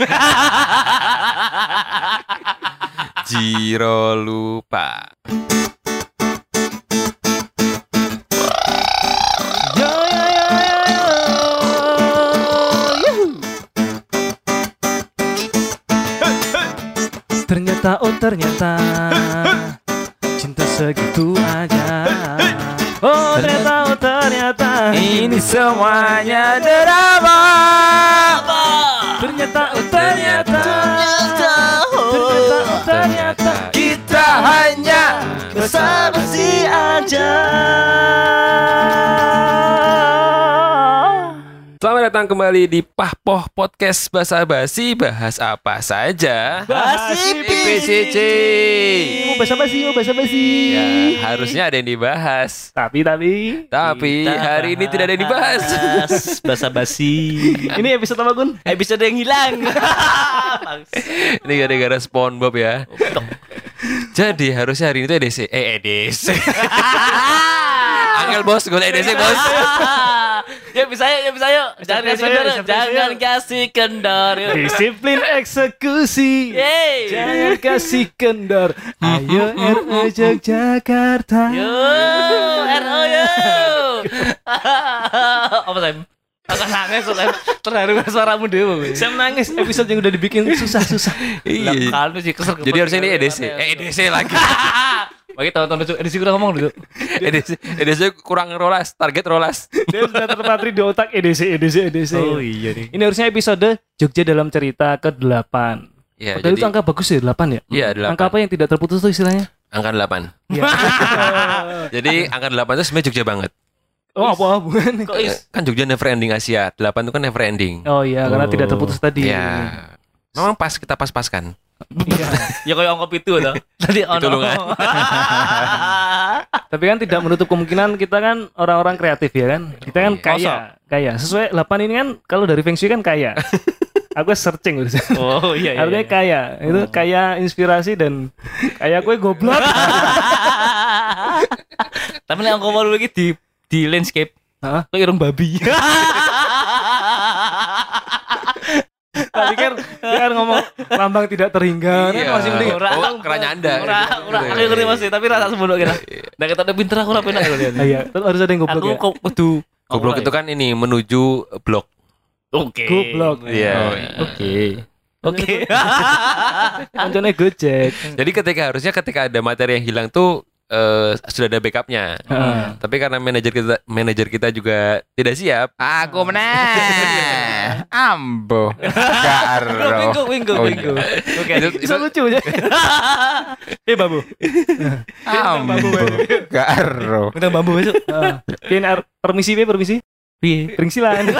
Jiro lupa. Yo yo yo yo yo. Yuhu. Ternyata oh ternyata cinta segitu aja. Oh ternyata oh ternyata Ini semuanya aja. Selamat datang kembali di Pahpoh Podcast Basa Basi bahas apa saja. Basi PCC. Mau basa-basi, mau basa-basi. Ya, harusnya ada yang dibahas. Tapi tapi Tapi hari ini tidak ada yang dibahas. basa basi. ini episode apa Gun? Episode yang hilang. ini gara-gara SpongeBob ya. Jadi harusnya hari ini tuh EDC. Eh EDC. Angel bos, gue EDC bos. ya bisa yuk, ya bisa yuk. Jangan kasih kendor, jangan kasih kendor. Disiplin eksekusi. Yeay. Jangan kasih kendor. Ayo RO Yogyakarta. Yo, RO yo. Apa Sam? Aku nangis. Terharu suaramu dewe. Saya menangis episode yang udah dibikin susah-susah. Iya. kan sih kesel. Jadi harusnya ini EDC. Eh EDC lagi. Bagi tahun-tahun lucu. Edisi kurang ngomong dulu. EDC, EDC kurang rolas, target rolas. Dia sudah terpatri di otak EDC, EDC, EDC. iya nih. Ini harusnya episode Jogja dalam cerita ke-8. Ya, Padahal itu jadi angka bagus ya, 8 ya? Iya, 8. Angka apa yang tidak terputus tuh istilahnya? angka 8. Iya. Jadi angka 8 itu sebenarnya Jogja banget. Oh, apa hubungannya? Kok is? Kan Jogja never ending Asia. 8 itu kan never ending. Oh iya, karena Oh. tidak terputus tadi. Ya. Memang pas kita pas-paskan. Iya. Ya kayak angkop itu loh. Tadi ono. Pitulungan. Tapi kan tidak menutup kemungkinan kita kan orang-orang kreatif ya kan. Kita kan iya. kaya, kaya. Sesuai 8 ini kan kalau dari Feng Shui kan kaya. Aku searching udah. Oh iya iya. Artinya iya. kaya. Itu kaya inspirasi dan kaya kue goblok. Tapi nek angkop mau lagi di di landscape. Hah? Kayak irung babi. Tadi kan dia kan ngomong lambang tidak terhingga. Kan Iya. masih mending. Ora. Oh, keranya Anda. Ora ora Gitu aku ya. ngerti Mas, tapi rasa sembunyi kira. Nek ketemu pinter aku ora penak gitu. Iya, tetap harus ada yang goblok Aku ya. kok kudu Goblok itu kan ini menuju blok. Oke. Goblok. Iya. Oh, iya. Oke. Oke. Kancane Gojek. Jadi ketika harusnya ketika ada materi yang hilang tuh eh, sudah ada backupnya. Heeh. Tapi karena manajer kita manajer kita juga tidak siap. Aku meneh. Ambo. Karo. Minggu minggu Oh, minggu. Oke. Itu, lucu ya. Eh babu. Ambo. Karo. Minta bambu besok. Ar- permisi piye permisi? Piye? Permisilan.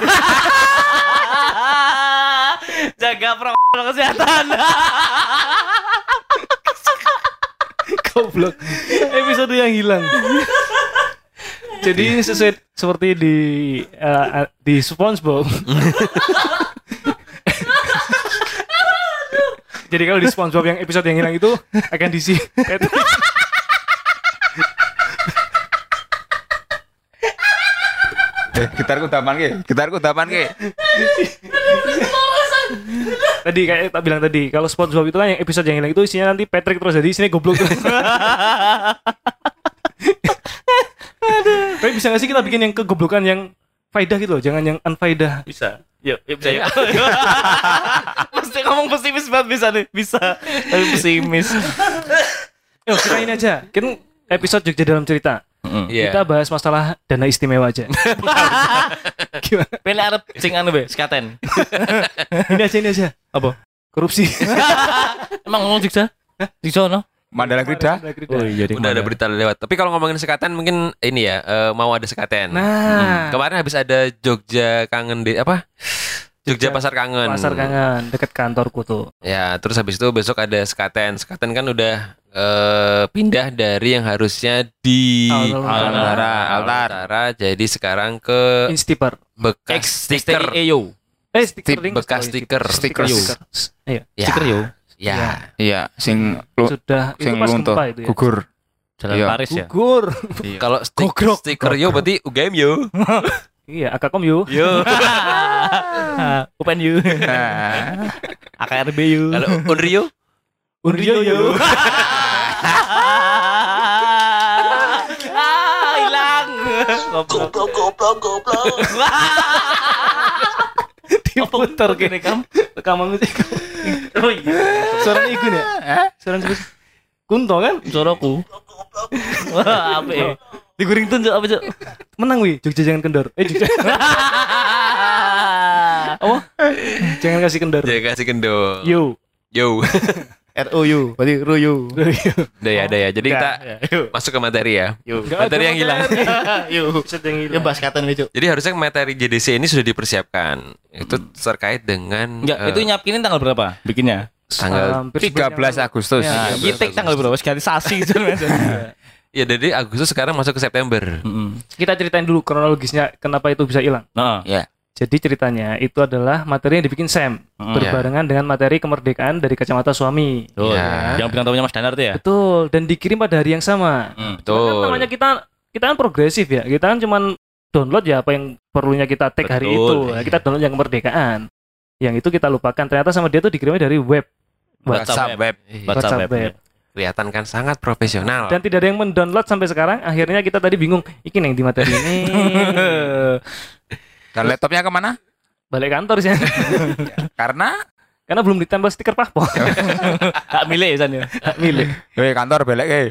Jaga protokol kesehatan. Goblok. Episode yang hilang. Jadi ini sesuai seperti di eh, di SpongeBob. Jadi kalau di SpongeBob yang episode yang hilang itu akan diisi Patrick. Eh, gitarku dapan ke? Gitarku dapan ke? tadi kayak tak bilang tadi kalau SpongeBob itu kan yang episode yang hilang itu isinya nanti Patrick terus jadi isinya goblok terus. Tapi bisa gak sih kita bikin yang kegoblokan yang faedah gitu loh, jangan yang unfaedah. Bisa. Yuk, yuk bisa yuk. Mesti ngomong pesimis banget bisa nih. Bisa. Tapi pesimis. Yuk kita ini aja, kan episode Jogja dalam cerita. Iya. Kita bahas masalah dana istimewa aja. Gimana? Pilih arep sing anu be, sekaten. Ini aja ini aja. Apa? Korupsi. Emang ngomong Jogja? Jogja no? Mandala Krida. Oh iya Udah ada berita lewat. Tapi kalau ngomongin sekaten mungkin ini ya eh, mau ada sekaten. Nah, Kemarin habis ada Jogja kangen di apa? Jogja Pasar Kangen. pasar kangen dekat kantorku tuh. Ya, terus habis itu besok ada sekaten. Sekaten kan udah eh, pindah dari yang harusnya di Altar Utara, Altar Utara, jadi sekarang ke Instiper. bekas stiker. Eyo. Eh, stiker bekas stiker. Stiker. Iya. Ya. Stiker yo. Ya. Iya, sing Sudah itu sing pas luntur, gempa itu ya. gugur. Jalan Iya. Paris ya. Gugur. Kalau stik- stiker yo berarti UGM yo. Iya, Akakom yuk. Yo. Upen. Nah, AKRB you. Kalau Unrio Unrio yo. Ah, hilang. Goblok. goblok goblok Diputer Gini kam. rekaman musik. Oh iya. Suara Igun ya? Suara sih? Kunto kan? Suaraku. Wah, apa ya? Diguring tunjuk apa, Cuk? Menang wih, Jogja jangan kendor. Eh Jogja. Apa? jangan kasih kendor. Jangan kasih kendor. Yo. Yo. ROU, berarti ROU. Udah ya, udah ya. Jadi kita Yuk. masuk ke materi ya. Yuk. Materi yang hilang. Yuk. Ya bahas katan nih, Cuk. Jadi harusnya materi JDC ini sudah dipersiapkan. Itu terkait dengan Enggak, eh, itu nyapkinin tanggal berapa bikinnya? tanggal Hampir 13 sebanyak- Agustus. Ya, tanggal berapa? Sekali sasi gitu Ya dari Agustus sekarang masuk ke September. Kita ceritain dulu kronologisnya kenapa itu bisa hilang. Nah, Ya. Jadi ceritanya itu adalah materi yang dibikin Sam Hmm. berbarengan dengan materi kemerdekaan dari kacamata suami. tuh. Ya. Yang bilang tamunya Mas Danar tuh ya? Betul, dan dikirim pada hari yang sama. Hmm. Betul. Kan namanya kita kita kan progresif ya. Kita kan cuman download ya apa yang perlunya kita take hari Betul. itu. Nah, kita download yang kemerdekaan. Yang itu kita lupakan. Ternyata sama dia tuh dikirimnya dari web WhatsApp web. Iya, WhatsApp WhatsApp web. web. Kelihatan kan sangat profesional. Dan tidak ada yang mendownload sampai sekarang. Akhirnya kita tadi bingung. Iki yang di materi ini. Dan laptopnya ke mana? Balik kantor sih. Karena Karena belum ditempel stiker paspor. Hak milik ya San ya. Milik. Weh kantor belek eh.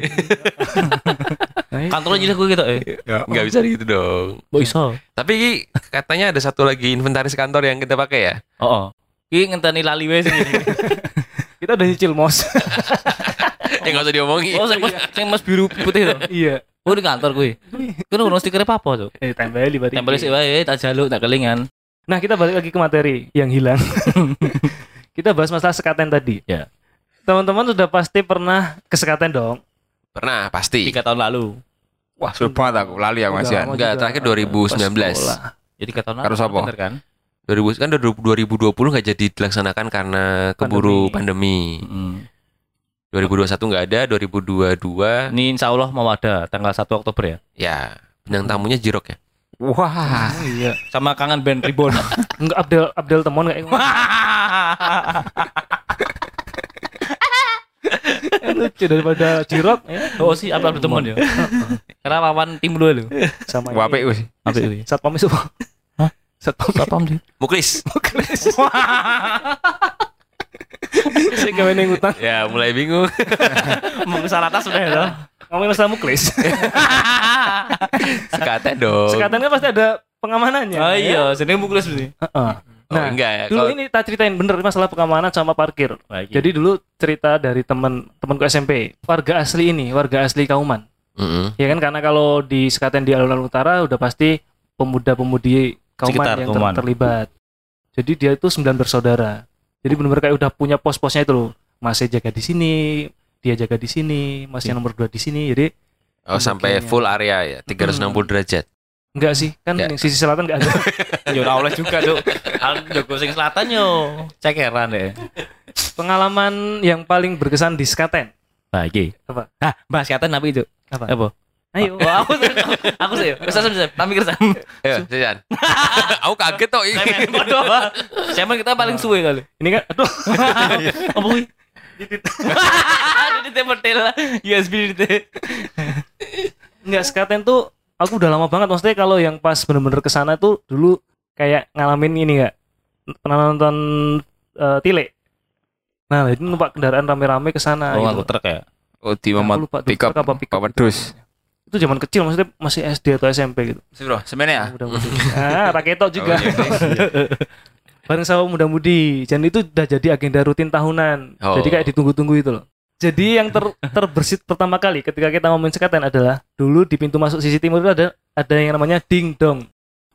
Kantornya jadi gue gitu eh. Nggak bisa gitu dong. Iso. Tapi katanya ada satu lagi inventaris kantor yang kita pakai ya. Oh. oh. Ki ngenteni lali wes sing ini. Kita udah nyicil mos. Ya nggak usah diomongin. Oh, sing mas, biru putih tuh. iya. Oh di kantor gue. Kan ono stiker apa tuh? Eh tempel di Tempel sih wae tak jaluk tak kelingan. Nah, kita balik lagi ke materi yang hilang. kita bahas masalah sekaten tadi. Ya. Teman-teman sudah pasti pernah ke sekaten dong. Pernah pasti. Tiga tahun lalu. Wah, sulit banget aku lali ya Mas Yan. Enggak, terakhir Pas 2019. sekolah. Jadi tiga tahun lalu. Sapa? bener kan? 2000 kan 2020 nggak jadi dilaksanakan karena keburu pandemi. Hmm. 2021 nggak ada, 2022 Ini insya Allah mau ada tanggal 1 Oktober ya. ya bintang tamunya Jirok ya. Wah. Iya. Sama kangen band Reborn. Enggak Abdel Abdel Temon kayak lucu daripada Jirok ya. oh sih apa temen ya. Karena lawan tim dulu lu. sama ini. wis. Apa itu? Satpam itu. Hah? Satpam. Satpam sih. Muklis. Saya gawe ning utang. ya mulai bingung. Mau ke atas sudah ya. Ngomongin masalah muklis. Sekaten dong. Sekaten kan pasti ada pengamanannya. Oh ya. iya, sini muklis sih. Heeh. Oh, Nah, enggak ya. Dulu Kalau- ini tak ceritain bener masalah pengamanan sama parkir. Jadi Jadi dulu cerita dari teman temanku SMP, warga asli ini, warga asli Kauman. Mm-mm. Ya kan karena kalau di Sekaten di alun-alun utara udah pasti pemuda-pemudi Kauman Sekitar yang ter- Kauman. terlibat. Jadi dia itu sembilan bersaudara. Jadi benar-benar kayak udah punya pos-posnya itu loh. Masih jaga di sini, dia jaga di sini, masih yang nomor dua di sini. Jadi oh sampai full area ya, 360 derajat. enggak sih, kan Ya. yang sisi selatan enggak ada. ya ora oleh juga, Cuk. Aku Joko sing selatan yo. Cekeran deh. Pengalaman yang paling berkesan di Sekaten. Nah, iki. Apa? Ah, bahas katan apa itu? Apa? Apa? Ayo. Oh, aku aku sih. Bisa bisa. Tapi kerja. Ayo, Sian. Aku kaget tuh ini. Bodoh. Siapa kita paling suwe kali. Ini kan aduh, Apa kuwi? Di tempetel USB di enggak Sekaten tuh aku udah lama banget maksudnya kalau yang pas bener-bener ke sana tuh dulu kayak ngalamin ini enggak pernah nonton eh, Tile nah itu numpak kendaraan rame-rame ke sana Oh, gitu. aku truk ya. Oh, di Aku Muhammad lupa itu zaman kecil maksudnya masih SD atau SMP gitu Bro, semennya ya? muda-mudi ah raketo juga Oh, iya. bareng sama muda-mudi dan itu udah jadi agenda rutin tahunan Oh. jadi kayak ditunggu-tunggu itu loh jadi yang ter terbersit pertama kali ketika kita ngomongin sekaten adalah dulu di pintu masuk sisi timur itu ada ada yang namanya ding dong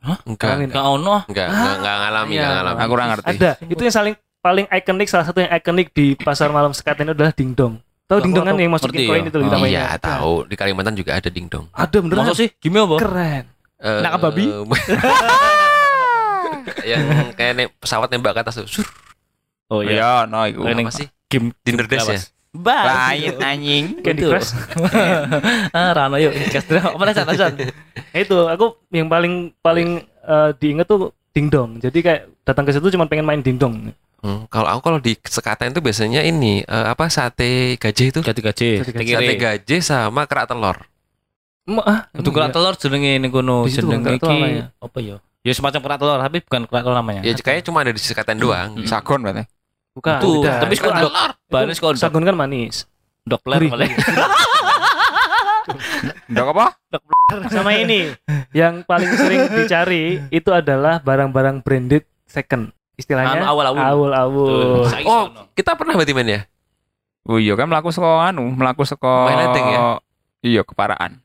Enggak. Ngalamin. Enggak ono. Enggak, enggak, enggak ngalami, Iya. enggak ngalami. Aku kurang ngerti. ada itu yang saling paling ikonik salah satu yang ikonik di pasar malam sekaten itu adalah ding dong tahu ding dong kan yang masukin koin ya? itu loh kita Oh, mainnya Iya, tahu. Di Kalimantan juga ada dingdong. ada beneran Masa sih? Gimana, apa? keren Eh, Nangkap babi? yang kayak ne- pesawat nembak ke atas tuh. Sur. Oh iya. Iya, no iku. Ini Apa sih? Game Dinner Dash ya? Bas. Lain anjing. Candy. Crush. ah, Rano yuk. Apa nih San? San? Nah, itu aku yang paling paling eh, diinget tuh dingdong. Jadi kayak datang ke situ cuma pengen main dingdong. Hmm, kalau aku kalau di sekaten itu biasanya ini eh, apa sate gajah itu. Gati gaji. Sate gajah sama kerak telur. Ah, Untuk emang kerak telur jenenge ning kono jenenge kerak telur iki apa ya? Ya semacam kerak telur tapi bukan kerak telur namanya. Ya kayaknya cuma ada di sekaten doang. Hmm. Sagon berarti. Bukan. Itu, beda. tapi Itu kok ada- Bahannya itu sekondok. Sagun kan manis. Dok ler Gurih. boleh. Ndok apa? Sama ini yang paling sering dicari itu adalah barang-barang branded second. Istilahnya Anu, awal-awul. awul-awul. Saiki Oh, kita pernah berarti main ya? Oh iya kan melaku saka anu, melaku saka Main netting ya? Iya, keparaan.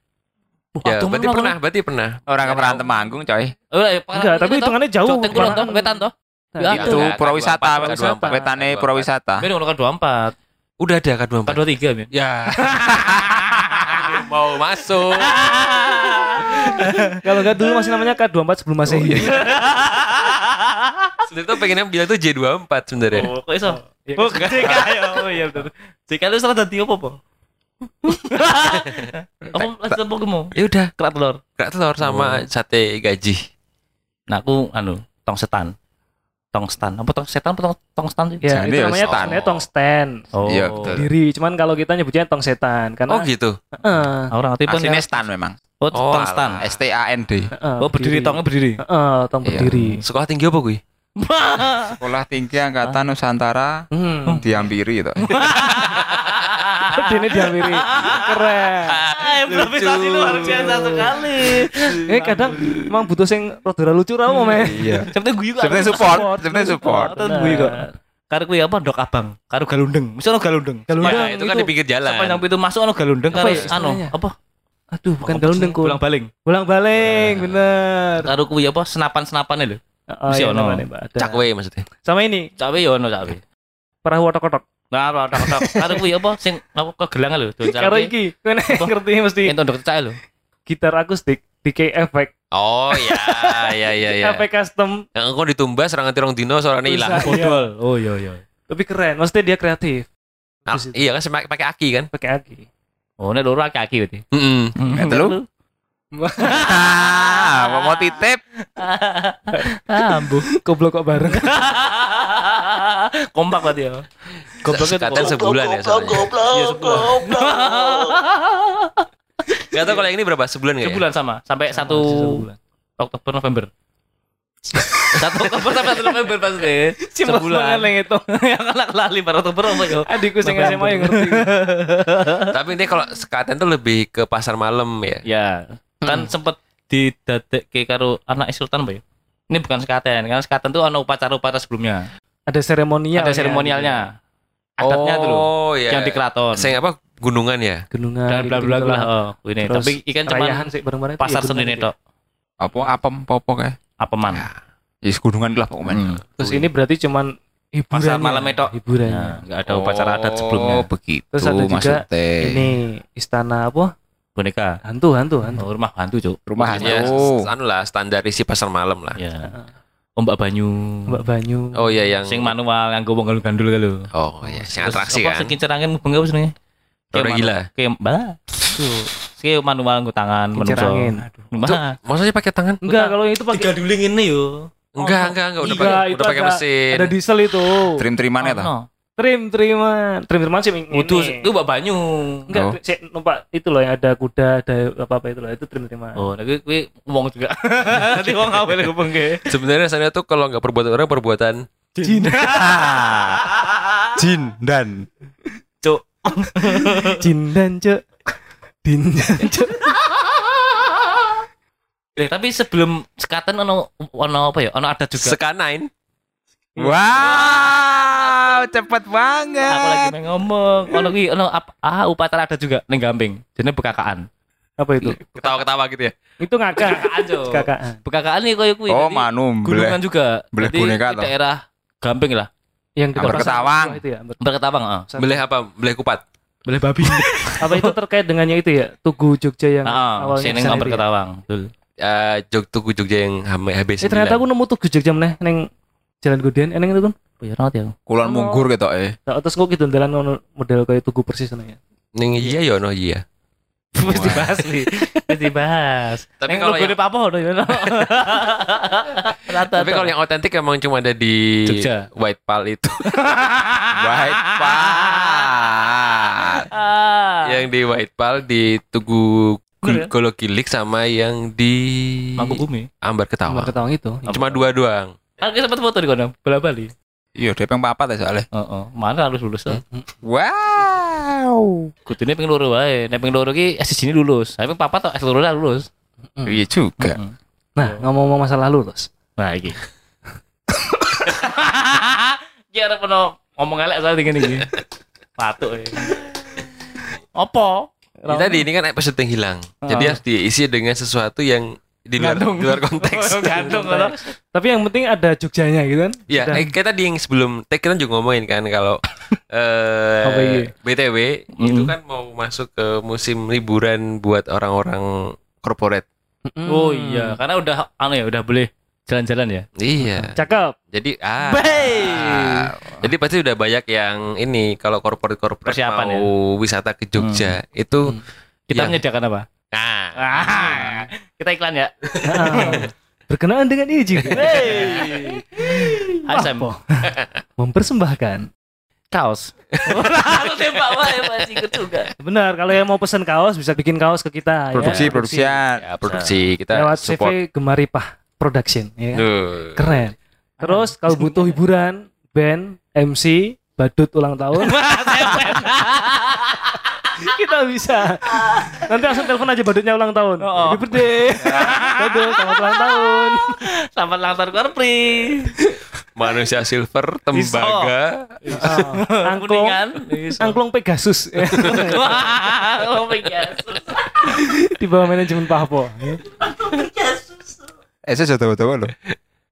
Wah, Ya, berarti mana pernah, berarti pernah. Orang keparaan. Temanggung, coy. Oh, iya, Enggak, tapi hitungannya jauh. Cok kulon toh, wetan toh. Ya, Itu purawisata, K24, K24. wetane purawisata. Biar ngono kan 24. Udah ada K24. K23 men. Ya. Mau masuk. Kalau enggak dulu masih namanya K24 sebelum Masehi. Sebenarnya tuh pengennya bilang tuh J24 sebenarnya. Oh, kok iso? Iya, Oh, JK ya. Oh iya betul. JK lu salah dadi apa, Po? Apa lanjut apa kamu? Ya udah, Kerak telur. kerak telur sama sate gaji. Nah, aku anu, tong setan. Tong stan. Apa tong setan apa tong, tong stan sih? Ya, Jadi itu ya namanya setan. namanya tong stand. Oh. Iya, betul. Diri, cuman kalau kita nyebutnya tong setan Oh karena gitu. Heeh, Orang ngerti pun Aslinya stan memang. Oh, Oh, tong stan. alah. S T A N D. heeh, Oh, berdiri tongnya berdiri. Heeh, tong Iya. berdiri. Sekolah tinggi apa gue? Sekolah Tinggi Angkatan Nusantara Hmm. diampiri itu. Ini diambil keren. Ah, improvisasi luar biasa sekali. Eh kadang emang butuh sing rada lucu ra mau meh. Iya. Seperti guyu kan. Sebenarnya support, sebenarnya support. Atau guyu kok. Karo kuwi apa ndok abang, karo galundeng. Ono galundeng. Galundeng Ya, itu kan di pinggir jalan. Sepanjang pintu masuk ono galundeng karo ya anu, apa? Aduh, bukan galundeng ku. Pulang baling. Pulang baling, bener. Karo kuwi apa senapan-senapane lho. Oh, Mesti iya, ono. namanya, Mbak, ada. Cakwe maksudnya. Sama ini, Cawe yo ono cawe. perahu otok-otok. Nah, ora ora. Karo kuwi apa sing apa kegelang lho, do Karo iki, kene ngerti mesti Entuk ndok cawe lho. gitar akustik, DK efek, Oh ya, ya ya ya. efek custom. Yang engko ditumbas serang tirong dino suaranya hilang. Bisa. Iya. Bodol. Oh iya iya. Tapi keren, maksudnya dia kreatif. Nah, iya kan pakai aki kan? Pakai aki. Oh, nek loro aki-aki berarti. Heeh. Itu lu? Ah, mau titip? Ah, ambuh. Goblok kok bareng. Kompak berarti ya. Sekatan kompak. sebulan ya soalnya. Iya, sebulan. Gak tau kalau yang ini berapa? Sebulan ya? Sebulan sama, sampai satu. Oktober November. Satu Oktober sampai satu November pasti. Sebulan. itu. Yang anak lali pada Oktober apa yo? Adikku sing SMA yang ngerti. Tapi ini kalau sekaten tuh lebih ke pasar malam ya. Ya, kan sempet didadekke karo anak Sultan Boy. Ini bukan sekaten, karena sekaten tuh ada upacara-upacara sebelumnya. Ada seremonial. Ada seremonialnya. Adatnya tuh loh, Oh iya. yang di keraton. Saya apa? Gunungan ya. Gunungan. Dan bla bla bla. Oh, ini. Terus Tapi ikan cuman sih bareng-bareng. itu pasar ya bener seni sih. tok. Apa apem popo kayak? Apeman. Ya gunungan lah pokoknya. Terus ini berarti cuman hiburan. Pasar malam itu. Hiburannya. Nah, nggak ada upacara adat sebelumnya. Oh, begitu Terus ada juga maksudnya. Ini istana apa? Boneka. Hantu, hantu, hantu. Oh, rumah hantu, Cuk. Rumah Ya, hantu. anu lah standar isi pasar malam lah. Ya. Ombak banyu. Mbak Banyu. Oh iya yang Sing manual yang gue gandul gandul kalau. Oh iya, Terus atraksi apa, kan. Sing kincerangin mubeng apa senengnya? Roda gila. Kayak bah. Tuh. Kayak manual nggo tangan menungso. Maksudnya pakai tangan? Enggak, kalau itu pakai Diganduling ini yo. Enggak, enggak, enggak udah pakai udah pakai ada- mesin. ada diesel itu. Trim-trimannya ta? no. Trim, triman. Trim, triman sih ini. Itu itu mbak banyu. Enggak, Oh. sik numpak itu loh yang ada kuda, ada apa-apa itu loh. Itu trim, triman. Oh, nah gue ngomong juga. Nanti wong awel gue bengke. Sebenarnya rasanya tuh kalau nggak perbuatan orang perbuatan Jin. Jin dan Cuk. Jin dan cek. Din. Eh, tapi sebelum sekaten ono ono apa ya? Ono adat juga. sekanain. Wow, cepet banget. Aku lagi main ngomong. Ono ki ono ap- ah upacara adat juga ning Gamping. Jenenge bekakaan. Apa itu? Ketawa-ketawa gitu ya. Itu ngakak. Bekakaan. Bekakaan nih koyo kuwi. Oh, Jadi manu Gunungan boleh. juga. boneka di daerah Gamping lah. Yang kita Amber pasang Ketawang. bawah itu ya. Berketawang, heeh. Boleh apa? Boleh kupat. Boleh babi. Apa itu terkait dengannya itu ya? Tugu Jogja yang Heeh, awalnya ke sana itu ya? Berketawang. Betul. Eh, Jog Tugu Jogja yang HB Eh ternyata aku nemu Tugu Jogja meneh neng Jalan Godian eneng itu kan. Oh, ya rawat ya. Kulon munggur gitu eh. Nah, terus kok gitu dalan ngono model kayak tugu persis ngono ya. Ning iya ya no iya. Wis dibahas nih. Wis dibahas. Tapi kalau yang- ya. Rata. Tapi kalau yang otentik emang cuma ada di Jogja. White Pal itu. White Pal. Ah. yang di White Pal di Tugu ya? Golo Gilik sama yang di Mangkubumi. Ambar Ketawa. Nomor ketawang itu. Cuma dua doang. Aku sempat foto di kono, bola Bali. Iya, dia peng papat ya soalnya. Heeh, mana harus lulus tuh. Wow. Kudune ping loro wae. Nek ping loro ki S sini lulus. Tapi ping papat tok S loro lah lulus. Iya juga. Nah, ngomong-ngomong masa lalu, Los. Nah, iki. Ki arep ono ngomong elek soal iki iki. Patuk e. Apa? Ini tadi ini kan episode yang hilang. Jadi harus diisi dengan sesuatu yang di luar, Gantung. di luar konteks. Gantung ngono. Tapi yang penting ada Jogjanya gitu kan. Ya, Sudah. eh, kayak tadi yang sebelum tag kita juga ngomongin kan kalau iya? eh BTW itu Mm. kan mau masuk ke musim liburan buat orang-orang corporate. Oh iya, karena udah anu ya, udah boleh jalan-jalan ya. Iya. Cakep. Jadi ah, ah, jadi pasti udah banyak yang ini kalau corporate corporate Persiapan mau wisata ke Jogja itu Kita Yang- menyediakan apa? nah Ah, kita iklan ya. Berkenaan dengan izin. Hey. Hai Sam. Apa? Mempersembahkan. Kaos. Aku tembak wae masih juga. Benar, kalau yang mau pesen kaos bisa bikin kaos ke kita Produksi, ya. produksian. ya produksi kita Lewat support. CV Gemaripah Production ya. kan? Duh. Keren. Terus kalau butuh hiburan, band, MC, badut ulang tahun, kita bisa. Nanti langsung telepon aja badutnya ulang tahun. Oh. Happy birthday. Badut, selamat ulang tahun. Selamat ulang tahun Korpri. Manusia silver, tembaga. Ah, angklung, angklung Pegasus. Oh my god. di bawah manajemen Papo. ya. Eh, saya sudah tahu loh.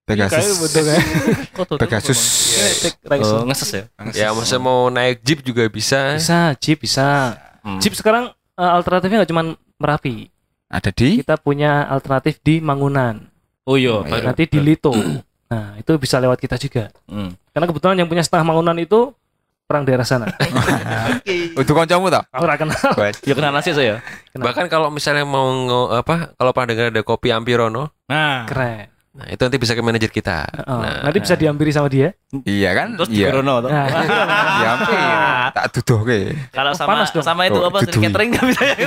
Pegasus. betul kan. Pegasus. Oh, ngeses ya. Ya maksudnya mau naik jeep juga bisa. Bisa, Jeep bisa. Hmm. Jeep sekarang eh, alternatifnya nggak cuma Merapi. Ada di Kita punya alternatif di Mangunan. Oh iya, iya. baru. Nanti di Lito. Nah, itu bisa lewat kita juga. Hmm. Karena kebetulan yang punya setengah Mangunan itu orang daerah sana. Untuk kancamu tau? Aku ora kenal. Ya kenal nasi saya. Bahkan kalau misalnya mau nge- apa kalau pernah dengar ada kopi Ampirono, Nah, Keren. Nah itu nanti bisa ke manajer kita. Oh, Nah, nanti bisa diampiri sama dia. Iya kan? terus Iya. Corona tuh. Nah, ampun. Tak duduh ke. Kalau sama panas dong. sama itu Oh, apa dudui. catering nggak bisa ya?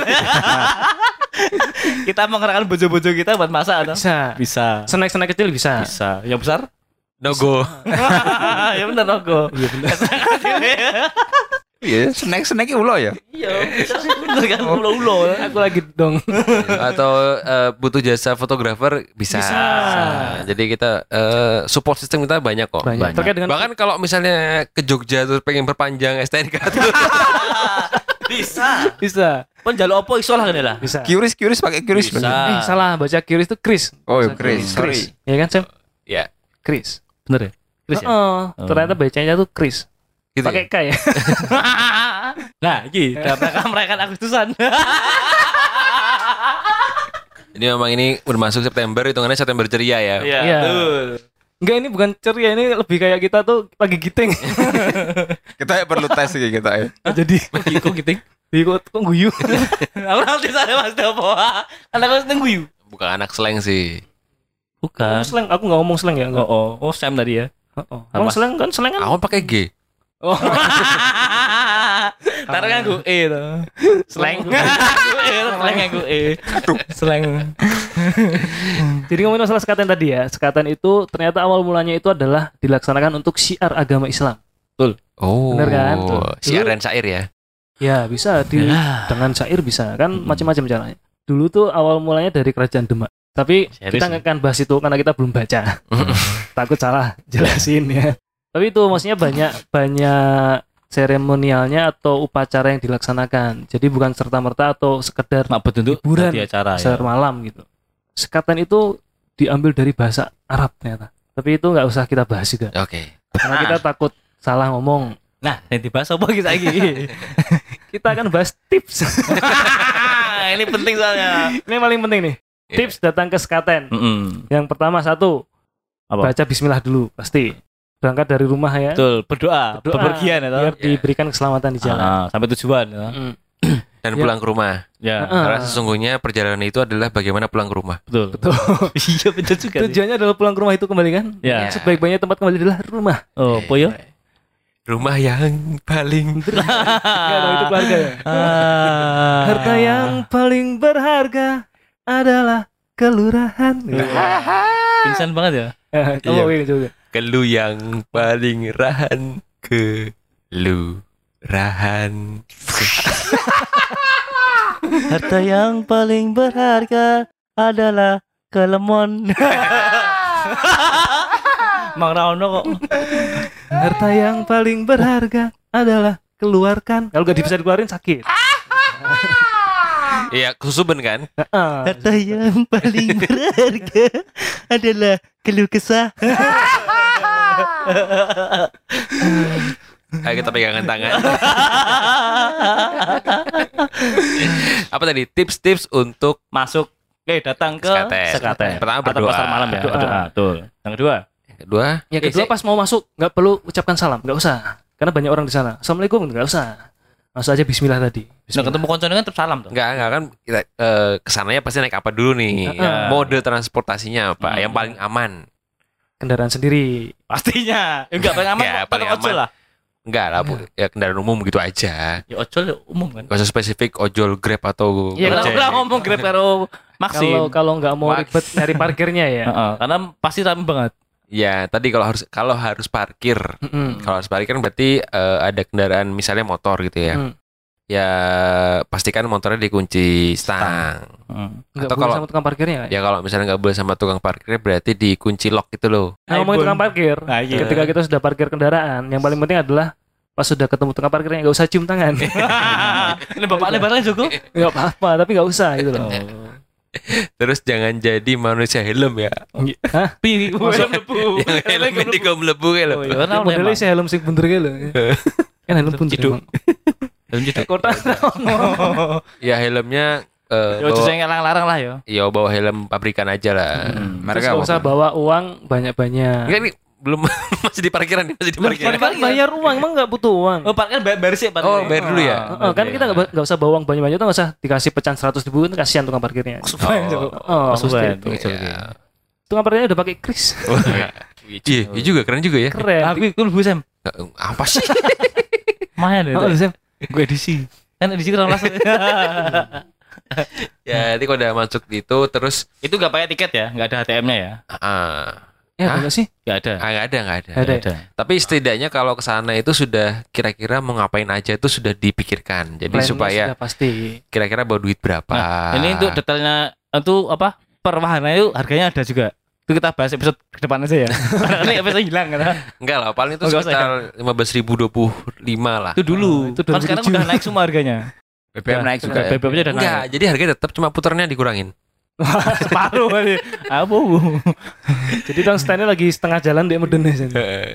kita mengerahkan bojo-bojo kita buat masak atau? bisa. Bisa. Snack-snack kecil bisa. Bisa. Yang besar? no go. ya benar Nogo. Iya benar. Iya, snack-snack ulo ya. Iya, bisa. bener kan ulo-ulo. Aku lagi dong. Atau eh, butuh jasa fotografer bisa. Bisa. Jadi kita eh, support system kita banyak kok. Banyak. Terkait dengan Bahkan kalau misalnya ke Jogja terus pengen perpanjang STNK tuh Bisa. bisa. Pun jalur opo iso lah kan ya lah. Bisa. Curious, curious pakai curious. Bisa. bener. Eh, salah baca Chris itu Chris. Oh, Bahasa Chris. Sorry. Iya kan, Sam? ya Chris. Bener ya? Chris ya? Oh, ternyata bacanya tuh Chris. Gitu. Pakai ya? K ya. nah, iki karena merayakan Agustusan. Jadi memang ini udah masuk September hitungannya September ceria ya. Iya, Iya. betul. Enggak ini bukan ceria ini lebih kayak kita tuh lagi giting. Kita ya perlu tes kayak kita ya. Jadi Kok gitu? Iya, kok, kok guyu. Aku nanti sana Mas Dopo. Anak aku seneng guyu. Bukan anak slang sih. Bukan. slang, aku nggak ngomong slang ya. Oh, Enggak. oh, oh Sam tadi ya. Oh, Ngomong Apa? slang kan slang kan. Aku pakai G. Oh, Taruh kan gue E tuh. Slang. Slang yang gue E. Slang. jadi ngomongin masalah sekatan tadi ya. Sekatan itu ternyata awal mulanya itu adalah dilaksanakan untuk syiar agama Islam. Oh. Bener kan? Siar Dulu- dan syair ya. Ya, bisa di Ya. dengan syair bisa kan Mm-mm. macam-macam caranya. Dulu tuh awal mulanya dari kerajaan Demak. Tapi Serius kita nggak akan bahas itu karena kita belum baca. Takut salah jelasin ya. Tapi itu maksudnya banyak banyak seremonialnya atau upacara yang dilaksanakan. Jadi bukan serta merta atau sekedar Mabut untuk Hiburan. acara ya. malam gitu. Sekatan itu diambil dari bahasa Arab ternyata. Tapi itu nggak usah kita bahas juga Oke. karena kita takut salah ngomong. Nah, yang dibahas apa kita lagi? Kita akan bahas tips. Ini penting soalnya. Ini paling penting nih. Iya. Tips datang ke sekaten. Mm-mm. Yang pertama satu, Apa? baca bismillah dulu pasti. Berangkat dari rumah ya. Betul, berdoa, Berdoa, bepergian ya toh. biar diberikan keselamatan di jalan. Ah, sampai tujuan ya. Mm. Dan Ya. pulang ke rumah. Ya, Ah. Karena sesungguhnya perjalanan itu adalah bagaimana pulang ke rumah. betul. Betul. Iya, betul juga. sih. Tujuannya adalah pulang ke rumah itu kembali kan? Ya. Sebaik-baiknya tempat kembali adalah rumah. Oh, po yo? Rumah yang paling Enggak dong, itu keluarga ya. Ah. Harta yang paling berharga adalah kelurahan. pingsan banget ya. Kamu Iya. juga. Kelu yang paling rahan ke lu rahan. Harta yang paling berharga adalah kelemon. Mang Rauno kok. Harta yang paling berharga adalah keluarkan. Kalau gak bisa dikeluarin sakit. Iya, kesusuban kan? Ah. Harta yang paling berharga adalah keluh kesah. Ayo kita pegangan tangan. Apa tadi? Tips-tips untuk Masuk Eh datang ke Sekaten. Sekaten. Pertama Atau berdoa. pasar malam ya. Berdoa. Berdoa. Betul. Yang kedua. yang kedua. Yang kedua Eh, pas mau masuk nggak perlu ucapkan salam, nggak usah. Karena banyak orang di sana. Assalamualaikum nggak usah. Masuk aja Bismillah tadi. Nah Bismillah. ketemu koncone kan terus salam tuh. Enggak, enggak kan kita eh, ke sananya pasti naik apa dulu nih? Iya. Mode transportasinya apa? Hmm. Yang paling aman? Kendaraan sendiri. Pastinya. Ya, enggak paling aman. Ya, kok, paling pakai ojol lah. Enggak lah, Bu. ya kendaraan umum gitu aja. Ya ojol ya umum kan. Gak usah spesifik ojol Grab atau Iya, Gojek. udah ngomong Grab karo Maxim. Kalau kalau nggak mau Max. ribet nyari parkirnya ya. Karena pasti rame banget. Ya, tadi kalau harus kalau harus parkir, Mm-mm. kalau harus parkir kan berarti eh, ada kendaraan misalnya motor gitu ya. Hmm. Ya pastikan motornya dikunci stang. Heeh. Nggak Atau boleh kalau- sama tukang parkirnya. Ya kalau misalnya nggak boleh sama tukang parkir berarti dikunci lock gitu loh. Nah, ngomongin tukang parkir. Nah, iya. Ketika kita sudah parkir kendaraan, yang paling penting adalah pas sudah ketemu tukang parkirnya nggak usah cium tangan. Ini bapaknya barang Joko. nggak apa-apa, tapi nggak usah gitu loh. Terus jangan jadi manusia helm ya. Hah? Pi, Masuk- lebu. Yang helmnya di melebu kayak lo. Oh, iya, karena Modelnya si helm sing bener gitu loh. Kan helm pun Ciduk. Helm ciduk. Kota Ya helmnya eh, Ya ojo bawa, saya larang-larang lah ya. ya bawa helm pabrikan aja lah. Hmm. Terus Mereka nggak usah bawa uang banyak-banyak. Enggak belum masih di parkiran nih, masih di parkiran. Kan bayar uang, emang nggak butuh uang. Oh, parkir bayar, bayar sih, parkir. Oh, bayar dulu ya? Heeh, kan kita nggak nggak usah bawa uang banyak-banyak tuh nggak usah dikasih pecahan seratus ribu itu kasihan tukang parkirnya. Oh. Oh, Masukan. mesti itu. Iya. Tukang parkirnya udah pakai kris. Oh, iya. Iya, iya juga keren juga ya. Keren. Aku itu lebih Sam. Apa sih? Main Oh, itu. Sam. Gue edisi. Kan edisi kurang langsung. ya, nanti kalau udah masuk itu terus itu gak pakai tiket ya, nggak ada ATM-nya ya? ah Ya, Hah? enggak sih? Gak ada. ah, nggak ada nggak ada. Ada. ada. Tapi setidaknya kalau ke sana itu sudah kira-kira mau ngapain aja itu sudah dipikirkan. Jadi Plannya supaya sudah pasti. kira-kira bawa duit berapa. Nah, ini untuk detailnya itu apa? Per wahana itu harganya ada juga. Itu kita bahas episode ke depan aja ya. Ini episode hilang kan. enggak lah, paling itu Oh, sekitar lima belas ribu dua puluh lima lah. Itu dulu. Oh, itu kan sekarang 2007. udah naik semua harganya. BBM naik juga ya. BBM-nya udah naik. Enggak, jadi harganya tetap cuma puternya dikurangin. Separuh kali. Apa? Jadi tang standnya lagi setengah jalan dia meden aja.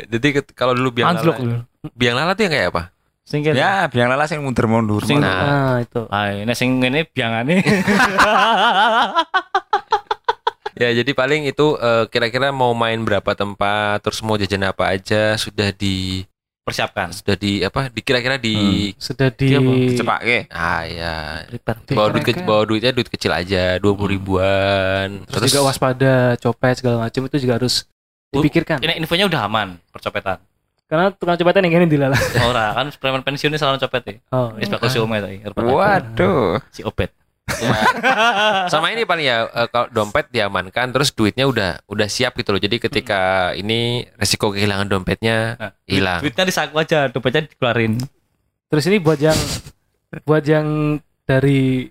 jadi kalau dulu biang Anjlok lala, biang lala tuh yang kayak apa? Singkat. Ya, biang lala sing mundur-mundur. Sing- malah. Nah, Ah, itu. Ah, ini sing ini biangane. ya jadi paling itu eh, kira-kira mau main berapa tempat, terus mau jajan apa aja sudah di Persiapkan. sudah di apa? Di kira-kira di Sudah di Dia apa? Cepak ke. ah ya Prepare. bawa duit ke, Mereka- bawa duitnya duit kecil aja dua puluh ribuan Terus juga waspada, copet segala macam itu juga harus dipikirkan. Ini infonya udah aman percopetan. Karena tukang copetan yang ini dilalah. Ora kan preman pensiunnya selalu copet ya. Oh, Wis bakal si Ome tadi. Waduh. Si Obet. Ya. sama ini paling ya eh, kalau dompet diamankan terus duitnya udah udah siap gitu loh jadi ketika ini resiko kehilangan dompetnya Nah, hilang Duitnya di saku aja, dompetnya dikeluarin. Terus ini buat yang buat yang dari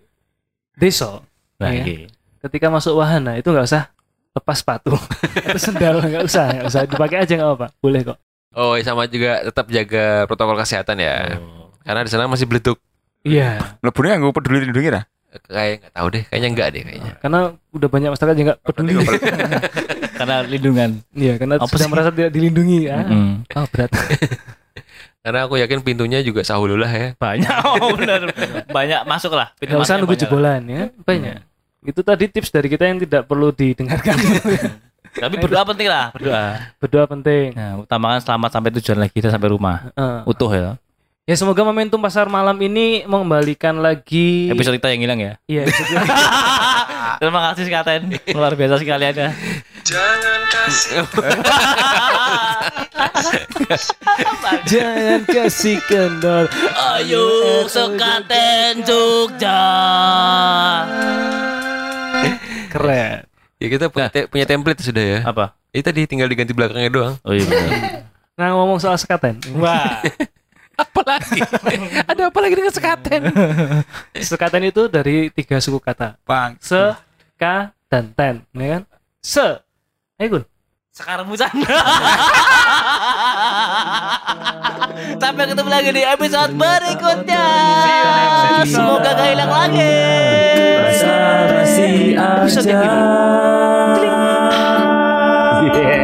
desa Nah, Iya. iki. ketika masuk wahana itu nggak usah lepas sepatu atau sendal nggak usah nggak usah dipakai aja nggak apa boleh kok oh sama juga tetap jaga protokol kesehatan ya Oh. karena di sana masih beleduk iya Lebunya nggak peduli lindungi lah. Kayak nggak tahu deh kayaknya enggak deh kayaknya karena udah banyak masyarakat yang nggak peduli Karena lindungan. iya karena Apa sudah sih? merasa tidak dilindungi ya Mm. oh berat karena aku yakin pintunya juga sahululah ya Banyak, oh benar. Banyak masuk lah. Pintu nggak usah nunggu jebolan ya banyak itu tadi tips dari kita yang tidak perlu didengarkan Tapi berdoa penting lah, berdoa. Berdoa penting. Nah, utamakan selamat sampai tujuan lagi dan sampai rumah. Eh, Utuh ya. Ya semoga momentum pasar malam ini mengembalikan lagi Episode kita yang hilang ya. Iya, episode- Terima kasih Skaten. Luar biasa sekali Anda. Jangan kasih kendor. Ayo Sekaten Jogja. Keren. Ya kita punya, te- punya template sudah ya. Apa? Itu tadi tinggal diganti belakangnya doang. Oh iya benar. Nah ngomong soal sekaten. Wah. Apa lagi? ada apa lagi dengan sekaten? Sekaten itu dari tiga suku kata. Bang. Se ka dan ten ya kan? Se. Ayo gun sekarang musan sampai ketemu lagi di episode berikutnya. Semoga gak hilang lagi. Rasa-rasi aja Yeah.